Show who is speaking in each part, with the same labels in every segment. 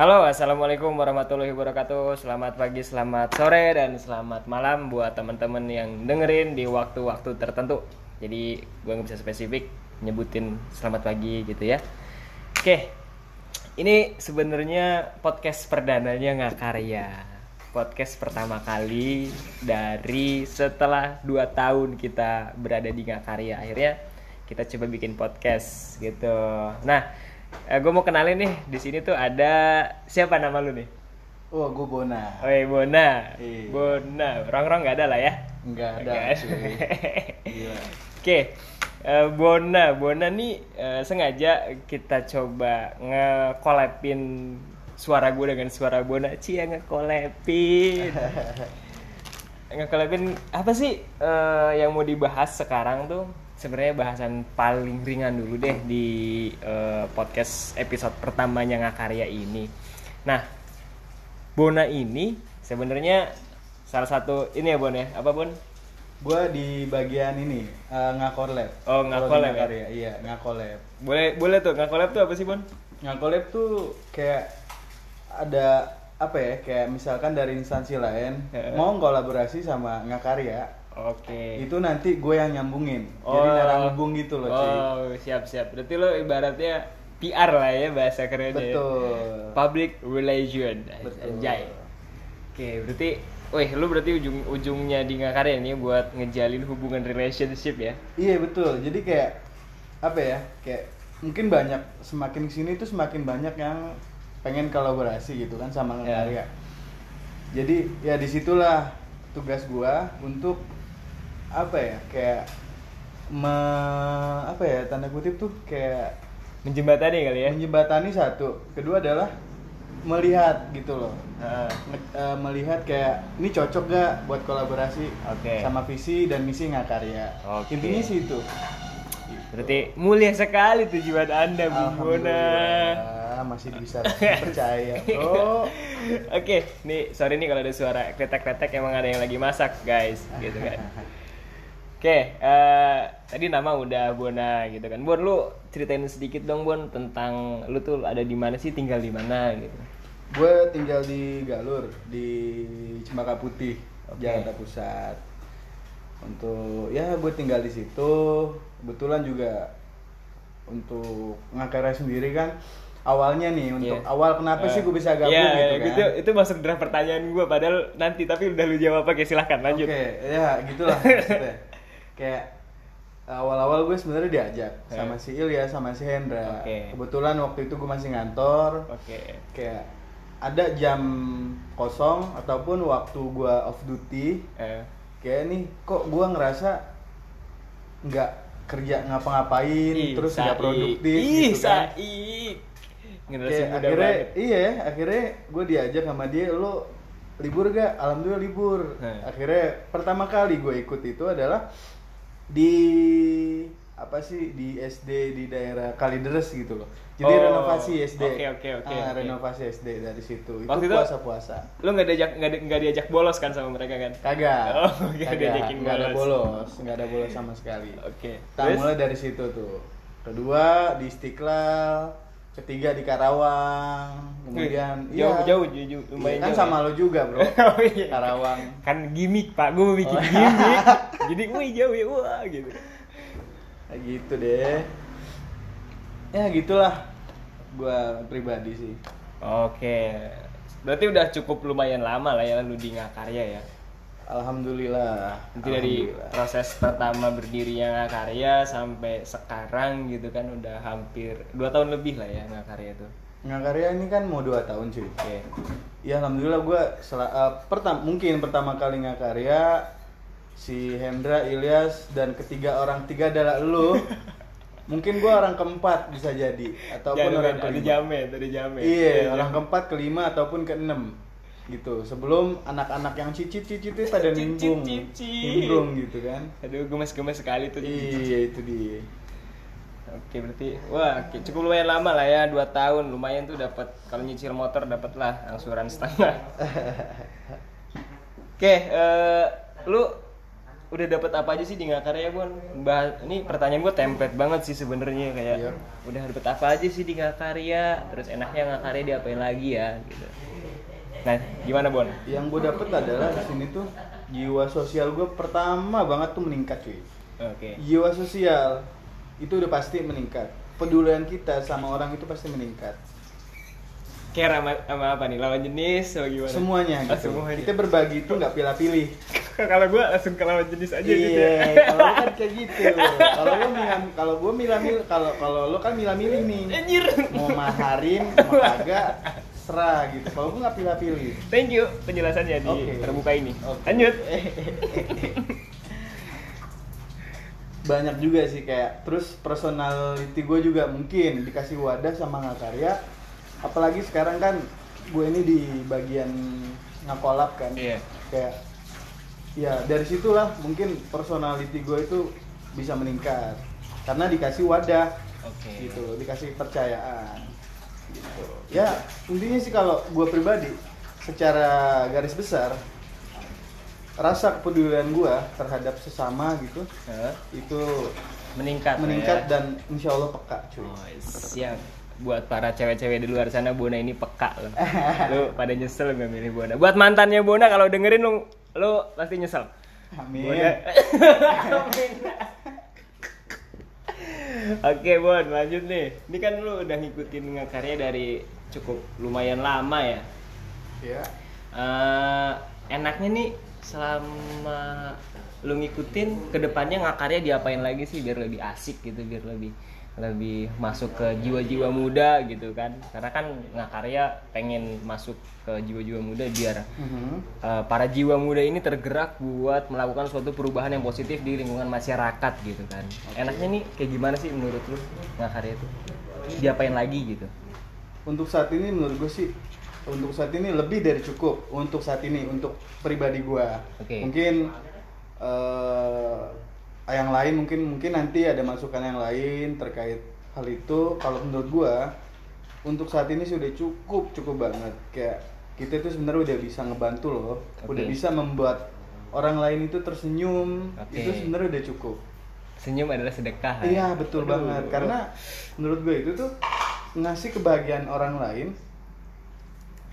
Speaker 1: Halo, assalamualaikum warahmatullahi wabarakatuh. Selamat pagi, selamat sore, dan selamat malam buat teman-teman yang dengerin di waktu-waktu tertentu. Jadi gue nggak bisa spesifik nyebutin selamat pagi gitu ya. Oke, ini sebenarnya podcast perdananya nggak karya. Podcast pertama kali dari setelah 2 tahun kita berada di nggak karya. Akhirnya kita coba bikin podcast gitu. Nah, gue mau kenalin nih di sini tuh ada siapa nama lu nih?
Speaker 2: Oh, gue Bona.
Speaker 1: Oi Bona,
Speaker 2: Iya.
Speaker 1: Bona, orang-orang nggak ada lah ya?
Speaker 2: Enggak ada.
Speaker 1: Nggak
Speaker 2: cuy. Gila.
Speaker 1: Oke, eh, Bona, Bona nih eh, sengaja kita coba nge-collabin suara gue dengan suara Bona. Cia nge-collabin. nge-collabin apa sih eh, yang mau dibahas sekarang tuh? Sebenarnya bahasan paling ringan dulu deh di eh, podcast episode pertamanya Ngakarya ini. Nah, Bona ini sebenarnya salah satu ini ya Bon ya, apa Bon?
Speaker 2: Gue di bagian ini eh, ngakolab.
Speaker 1: Oh, ngakolab ya?
Speaker 2: Iya, ngakolab.
Speaker 1: Boleh boleh tuh nge-collab tuh apa sih Bon?
Speaker 2: Ngakolab tuh kayak ada apa ya? Kayak misalkan dari instansi lain mau kolaborasi sama ngakarya,
Speaker 1: Oke.
Speaker 2: itu nanti gue yang nyambungin. Jadi narang hubung gitu loh.
Speaker 1: Oh, siap siap. Berarti lo ibaratnya PR lah ya bahasa kerennya. ya.
Speaker 2: Betul.
Speaker 1: Public relation.
Speaker 2: Betul.
Speaker 1: Anjay. Oke, berarti Wih, lu berarti ujung-ujungnya di ngakarya nih buat ngejalin hubungan relationship ya?
Speaker 2: Iya betul. Jadi kayak apa ya? Kayak mungkin banyak semakin sini tuh semakin banyak yang pengen kolaborasi gitu kan sama
Speaker 1: Ya.
Speaker 2: karya. Jadi ya di situlah tugas gua untuk apa ya? Kayak me, apa ya tanda kutip tuh kayak
Speaker 1: Menjembatani kali ya?
Speaker 2: menjembatani satu. Kedua adalah melihat gitu loh. Nge- eh, melihat kayak ini cocok gak buat kolaborasi
Speaker 1: Oke.
Speaker 2: sama visi dan misi ngakarya.
Speaker 1: Oke.
Speaker 2: Intinya sih itu.
Speaker 1: Berarti mulia sekali tujuan Anda, Bung Bona.
Speaker 2: Masih bisa percaya. Oh,
Speaker 1: Oke, nih sorry nih kalau ada suara kretek-kretek emang ada yang lagi masak, guys, gitu kan. Oke, eh, tadi nama udah Bona gitu kan. Bon, lu ceritain sedikit dong Bon tentang lu tuh ada di mana sih, tinggal di mana gitu.
Speaker 2: gue tinggal di Galur di Cempaka Putih,
Speaker 1: Oke.
Speaker 2: Jakarta Pusat. Untuk ya gue tinggal di situ. Kebetulan juga untuk ngakarya sendiri kan awalnya nih untuk
Speaker 1: Iya.
Speaker 2: awal kenapa sih gue bisa gabung
Speaker 1: Iya,
Speaker 2: gitu kan?
Speaker 1: Itu, itu masuk draft pertanyaan gue padahal nanti tapi udah lu jawab pakai silahkan lanjut.
Speaker 2: Oke, ya gitulah. Kayak awal-awal gue sebenarnya diajak sama si Ilya sama si Hendra.
Speaker 1: Oke.
Speaker 2: Kebetulan waktu itu gue masih ngantor.
Speaker 1: Oke.
Speaker 2: Kayak ada jam kosong ataupun waktu gue off duty.
Speaker 1: Eh,
Speaker 2: Kayak nih kok gue ngerasa nggak kerja ngapa-ngapain
Speaker 1: ih,
Speaker 2: terus nggak produktif
Speaker 1: Ih,
Speaker 2: gitu kan.
Speaker 1: Saik. Generasi
Speaker 2: Kayak
Speaker 1: muda
Speaker 2: akhirnya
Speaker 1: banget.
Speaker 2: iya akhirnya gue diajak sama dia lo libur gak alhamdulillah libur
Speaker 1: Hmm.
Speaker 2: akhirnya pertama kali gue ikut itu adalah di apa sih di SD di daerah Kalideres gitu loh jadi
Speaker 1: Oh,
Speaker 2: renovasi SD
Speaker 1: oke, oke, oke,
Speaker 2: Ah, renovasi SD dari situ itu
Speaker 1: Waktu itu-
Speaker 2: puasa puasa
Speaker 1: Lu nggak diajak nggak di- nggak diajak bolos kan sama mereka kan?
Speaker 2: kagak
Speaker 1: Oh, nggak
Speaker 2: kagak nggak ada
Speaker 1: bolos.
Speaker 2: nggak ada bolos sama sekali
Speaker 1: Oke. Terus?
Speaker 2: mulai dari situ tuh. Kedua di Istiqlal, ketiga di Karawang, kemudian
Speaker 1: jauh,
Speaker 2: iya.
Speaker 1: jauh, jauh, jauh, lumayan
Speaker 2: Iya, kan
Speaker 1: jauh
Speaker 2: sama
Speaker 1: ya?
Speaker 2: lo juga, Bro.
Speaker 1: oh iya.
Speaker 2: Karawang.
Speaker 1: Kan gimmick pak, gue mau bikin
Speaker 2: Oh.
Speaker 1: gimmick. Jadi wih jauh ya wah gitu.
Speaker 2: Nah, gitu deh. Ya gitulah gua pribadi sih.
Speaker 1: Oke. Berarti udah cukup lumayan lama lah ya lu di Ngakarya ya.
Speaker 2: Alhamdulillah.
Speaker 1: Nanti dari proses pertama berdirinya Ngakarya sampai sekarang gitu kan udah hampir dua tahun lebih lah ya Ngakarya tuh.
Speaker 2: Ngakarya ini kan mau dua tahun cuy.
Speaker 1: Oke.
Speaker 2: Ya alhamdulillah gua sel- eh, pertam mungkin pertama kali ngakarya si Hendra, Ilyas dan ketiga orang tiga adalah lu. mungkin gua orang keempat bisa jadi ataupun
Speaker 1: Jangan
Speaker 2: orang
Speaker 1: ada
Speaker 2: kelima.
Speaker 1: jamet, ada jamet.
Speaker 2: Iya,
Speaker 1: Ada
Speaker 2: orang
Speaker 1: jamet.
Speaker 2: keempat, kelima ataupun keenam gitu. Sebelum anak-anak yang cicit-cicit itu pada
Speaker 1: Cicit,
Speaker 2: nimbrung,
Speaker 1: cicit.
Speaker 2: nimbrung gitu kan.
Speaker 1: Aduh, gemes-gemes sekali tuh.
Speaker 2: Iya, itu dia.
Speaker 1: Oke berarti wah cukup lumayan lama lah ya dua tahun lumayan tuh dapat kalau nyicil motor dapat lah angsuran setengah. Oke eh, lu udah dapat apa aja sih di Ngakarya Bon? Bah, ini pertanyaan gue template banget sih sebenarnya kayak
Speaker 2: Iya.
Speaker 1: udah dapat apa aja sih di Ngakarya? Terus enaknya Ngakarya diapain lagi ya gitu. Nah, gimana Bon?
Speaker 2: yang gue dapet adalah di sini tuh jiwa sosial gue pertama banget tuh meningkat cuy
Speaker 1: Oke.
Speaker 2: jiwa sosial itu udah pasti meningkat pedulian kita sama orang itu pasti meningkat
Speaker 1: Care sama, sama apa nih? Lawan jenis atau gimana?
Speaker 2: semuanya
Speaker 1: Oh,
Speaker 2: gitu
Speaker 1: semuanya.
Speaker 2: kita berbagi itu nggak pilih-pilih
Speaker 1: kalau gue langsung ke lawan jenis aja gitu
Speaker 2: iya
Speaker 1: ya.
Speaker 2: kalau lu kan kayak gitu kalau lu milah kalau gue milah-milih kalau kalau lu kan milah-milih nih
Speaker 1: Anjir.
Speaker 2: mau maharin mau kagak serah gitu kalau gue nggak pilih-pilih
Speaker 1: Thank you penjelasannya di
Speaker 2: Oke.
Speaker 1: terbuka ini.
Speaker 2: Oke.
Speaker 1: Lanjut.
Speaker 2: banyak juga sih kayak terus personality gue juga mungkin dikasih wadah sama ngakarya apalagi sekarang kan gue ini di bagian ngakolab kan
Speaker 1: Iya.
Speaker 2: kayak ya dari situlah mungkin personality gue itu bisa meningkat karena dikasih wadah
Speaker 1: Oke.
Speaker 2: gitu dikasih kepercayaan gitu ya intinya sih kalau gue pribadi secara garis besar rasa kepedulian gue terhadap sesama gitu
Speaker 1: Hah?
Speaker 2: itu
Speaker 1: meningkat.
Speaker 2: meningkat
Speaker 1: ya.
Speaker 2: dan insya Allah peka cuy
Speaker 1: Oh, siap. Buat para cewek-cewek di luar sana Bona ini peka loh. lu pada nyesel nggak milih Bona. Buat mantannya Bona kalau dengerin lu lu pasti nyesel.
Speaker 2: amin
Speaker 1: Bona. Oke Bon, lanjut nih. Ini kan lu udah ngikutin ngakarya dari cukup lumayan lama ya.
Speaker 2: ya
Speaker 1: Eh, enaknya nih selama lu ngikutin ke depannya ngakarya diapain lagi sih biar lebih asik gitu biar lebih lebih masuk ke jiwa-jiwa muda gitu kan. Karena kan ngakarya pengen masuk ke jiwa-jiwa muda biar
Speaker 2: Mhm.
Speaker 1: eh, para jiwa muda ini tergerak buat melakukan suatu perubahan yang positif di lingkungan masyarakat gitu kan. Enaknya nih kayak gimana sih menurut lu ngakarya itu? Diapain lagi gitu?
Speaker 2: Untuk saat ini menurut gue sih untuk saat ini lebih dari cukup untuk saat ini untuk pribadi gue
Speaker 1: Oke.
Speaker 2: mungkin eh yang lain mungkin mungkin nanti ada masukan yang lain terkait hal itu kalau menurut gue untuk saat ini sudah cukup cukup banget kayak kita itu sebenarnya udah bisa ngebantu loh
Speaker 1: Oke.
Speaker 2: udah bisa membuat orang lain itu tersenyum
Speaker 1: Oke.
Speaker 2: itu sebenarnya udah cukup
Speaker 1: senyum adalah sedekah ya.
Speaker 2: Iya betul
Speaker 1: Aduh.
Speaker 2: banget karena menurut gue itu tuh ngasih kebahagiaan orang lain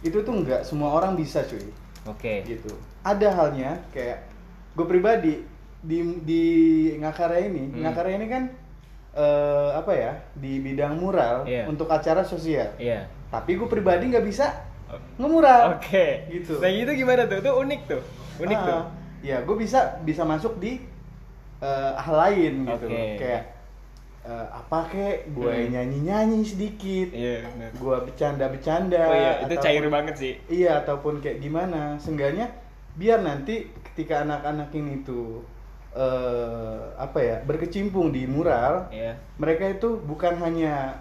Speaker 2: itu tuh nggak semua orang bisa cuy
Speaker 1: oke
Speaker 2: gitu. Ada halnya kayak gue pribadi di di Ngakarya ini,
Speaker 1: Hmm.
Speaker 2: Ngakarya ini kan eh, apa ya di bidang mural
Speaker 1: Iya.
Speaker 2: untuk acara sosial.
Speaker 1: iya
Speaker 2: Tapi gue pribadi nggak bisa ngemural.
Speaker 1: Oke.
Speaker 2: Gitu.
Speaker 1: Nah itu gimana tuh? Itu unik tuh. Unik
Speaker 2: Ah,
Speaker 1: tuh.
Speaker 2: Ya, gue bisa bisa masuk di eh, hal lain gitu.
Speaker 1: Oke.
Speaker 2: Kayak eh, apa kek, gue
Speaker 1: Hmm.
Speaker 2: nyanyi-nyanyi sedikit.
Speaker 1: Iya. benar.
Speaker 2: Gue bercanda-bercanda.
Speaker 1: Oh iya, itu
Speaker 2: ataupun-
Speaker 1: cair banget sih.
Speaker 2: Iya, ataupun kayak gimana. Seenggaknya biar nanti ketika anak-anak ini tuh eh, apa ya, berkecimpung di mural,
Speaker 1: Iya.
Speaker 2: mereka itu bukan hanya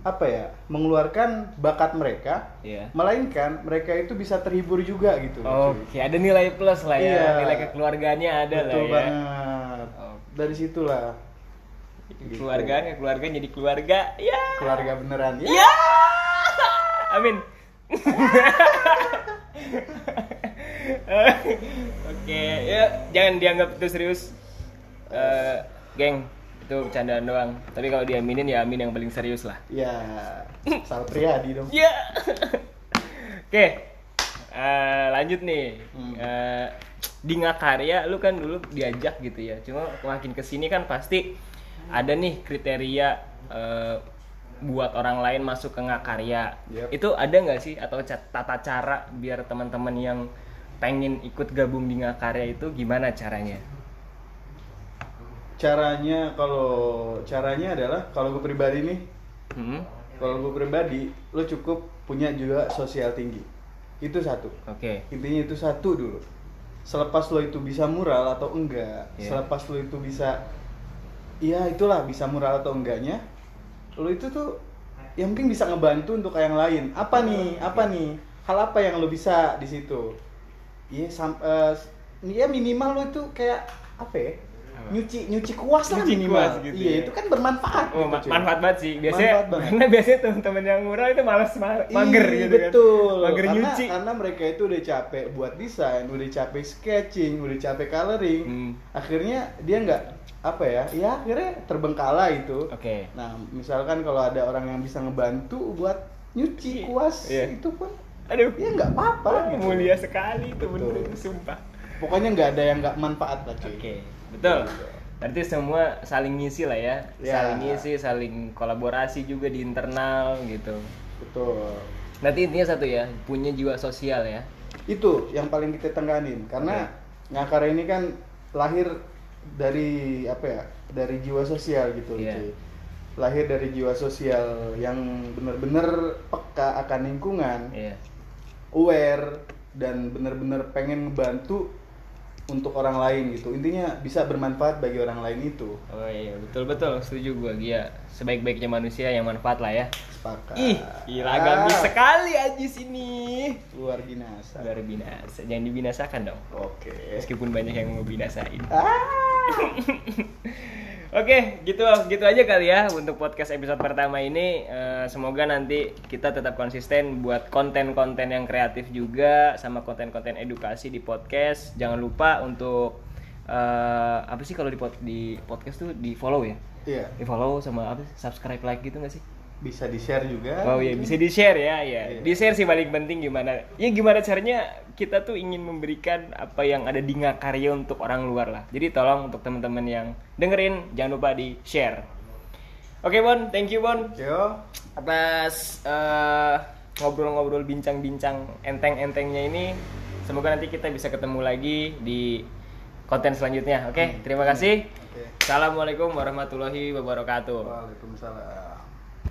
Speaker 2: apa ya, mengeluarkan bakat mereka,
Speaker 1: Iya.
Speaker 2: melainkan mereka itu bisa terhibur juga gitu.
Speaker 1: Oke, ada nilai plus lah ya.
Speaker 2: Iya.
Speaker 1: Nilai kekeluargaannya ada
Speaker 2: Betul
Speaker 1: lah ya.
Speaker 2: banget.
Speaker 1: Oh.
Speaker 2: Dari situlah Gitu.
Speaker 1: Keluargaan ya keluarga jadi keluarga. Ya.
Speaker 2: keluarga beneran ya.
Speaker 1: Ya. Amin. Oke, ya jangan dianggap itu serius. Eh, geng, itu bercandaan doang. Tapi kalau diaminin ya amin yang paling serius lah.
Speaker 2: Ya, Sal Priadi dong.
Speaker 1: Ya. Oke. eh, lanjut nih.
Speaker 2: Hmm.
Speaker 1: Eh, di Ngakarya lu kan dulu diajak gitu ya. Cuma makin ke sini kan pasti ada nih kriteria eh, buat orang lain masuk ke Ngakarya.
Speaker 2: Yep.
Speaker 1: Itu ada nggak sih atau tata cara biar teman-teman yang pengen ikut gabung di Ngakarya itu gimana caranya?
Speaker 2: Caranya kalau caranya adalah kalau gue pribadi nih,
Speaker 1: Hmm?
Speaker 2: kalau gue pribadi, lo cukup punya juga sosial tinggi. Itu satu.
Speaker 1: Oke.
Speaker 2: Intinya itu satu dulu. Selepas lo itu bisa mural atau enggak,
Speaker 1: Iya.
Speaker 2: selepas lo itu bisa, iya itulah bisa mural atau enggaknya, lo itu tuh yang penting bisa ngebantu untuk yang lain. Apa nih? Apa nih? Hal apa yang lo bisa di situ? Iya, sam- eh, ya minimal lo itu kayak apa ya? nyuci nyuci kuas lah
Speaker 1: Nyuci
Speaker 2: minimal.
Speaker 1: kuas gitu
Speaker 2: iya,
Speaker 1: ya.
Speaker 2: itu kan bermanfaat.
Speaker 1: Oh,
Speaker 2: gitu, cuy.
Speaker 1: manfaat banget sih. Biasanya
Speaker 2: Manfaat banget.
Speaker 1: karena biasanya teman-teman yang murah itu malas ma- mager
Speaker 2: Iya,
Speaker 1: gitu kan.
Speaker 2: betul.
Speaker 1: Mager
Speaker 2: karena,
Speaker 1: nyuci.
Speaker 2: Karena mereka itu udah capek buat desain, udah capek sketching, udah capek coloring.
Speaker 1: Hmm.
Speaker 2: Akhirnya dia nggak apa ya? Ya akhirnya terbengkalai itu.
Speaker 1: Oke.
Speaker 2: Nah, misalkan kalau ada orang yang bisa ngebantu buat nyuci kuas
Speaker 1: Iya.
Speaker 2: itu pun
Speaker 1: Aduh,
Speaker 2: ya nggak apa-apa gitu.
Speaker 1: mulia sekali itu
Speaker 2: Betul.
Speaker 1: bener sumpah.
Speaker 2: Pokoknya nggak ada yang nggak manfaat lah cuy.
Speaker 1: Oke, betul. Berarti semua saling ngisi lah ya.
Speaker 2: Ya.
Speaker 1: Saling ngisi, saling kolaborasi juga di internal gitu.
Speaker 2: Betul.
Speaker 1: Nanti intinya satu ya, punya jiwa sosial ya.
Speaker 2: Itu yang paling kita tengganin karena Ngakar ini kan lahir dari apa ya? Dari jiwa sosial gitu
Speaker 1: Iya.
Speaker 2: cuy. Lahir dari jiwa sosial yang benar-benar peka akan lingkungan,
Speaker 1: Iya.
Speaker 2: Aware dan benar-benar pengen ngebantu untuk orang lain gitu. Intinya bisa bermanfaat bagi orang lain itu.
Speaker 1: Oh iya, betul betul, setuju gua. Iya, sebaik-baiknya manusia yang manfaat lah ya.
Speaker 2: Sepakat.
Speaker 1: Ih, gila
Speaker 2: Ah,
Speaker 1: sekali Ajis ini.
Speaker 2: Luar binasa.
Speaker 1: Luar binasa, jangan dibinasakan dong.
Speaker 2: Oke.
Speaker 1: Meskipun banyak yang mau binasain.
Speaker 2: Ah.
Speaker 1: Oke, gitu gitu aja kali ya untuk podcast episode pertama ini. Eh, semoga nanti kita tetap konsisten buat konten-konten yang kreatif juga sama konten-konten edukasi di podcast. Jangan lupa untuk eh, apa sih kalau di pod- di podcast tuh di follow ya?
Speaker 2: Iya,
Speaker 1: Di follow sama apa? Subscribe like gitu nggak sih?
Speaker 2: Bisa di-share juga.
Speaker 1: Oh iya, bisa di-share ya, ya.
Speaker 2: Iya.
Speaker 1: Di-share sih paling penting gimana. Ya gimana caranya kita tuh ingin memberikan apa yang ada di Ngakarya untuk orang luar lah. Jadi tolong untuk teman-teman yang dengerin jangan lupa di-share. Oke, Bon, thank you, Bon.
Speaker 2: Yo.
Speaker 1: Atas eh, ngobrol-ngobrol bincang-bincang enteng-entengnya ini. Semoga nanti kita bisa ketemu lagi di konten selanjutnya. Oke, terima kasih.
Speaker 2: Oke.
Speaker 1: Assalamualaikum warahmatullahi wabarakatuh.
Speaker 2: Waalaikumsalam.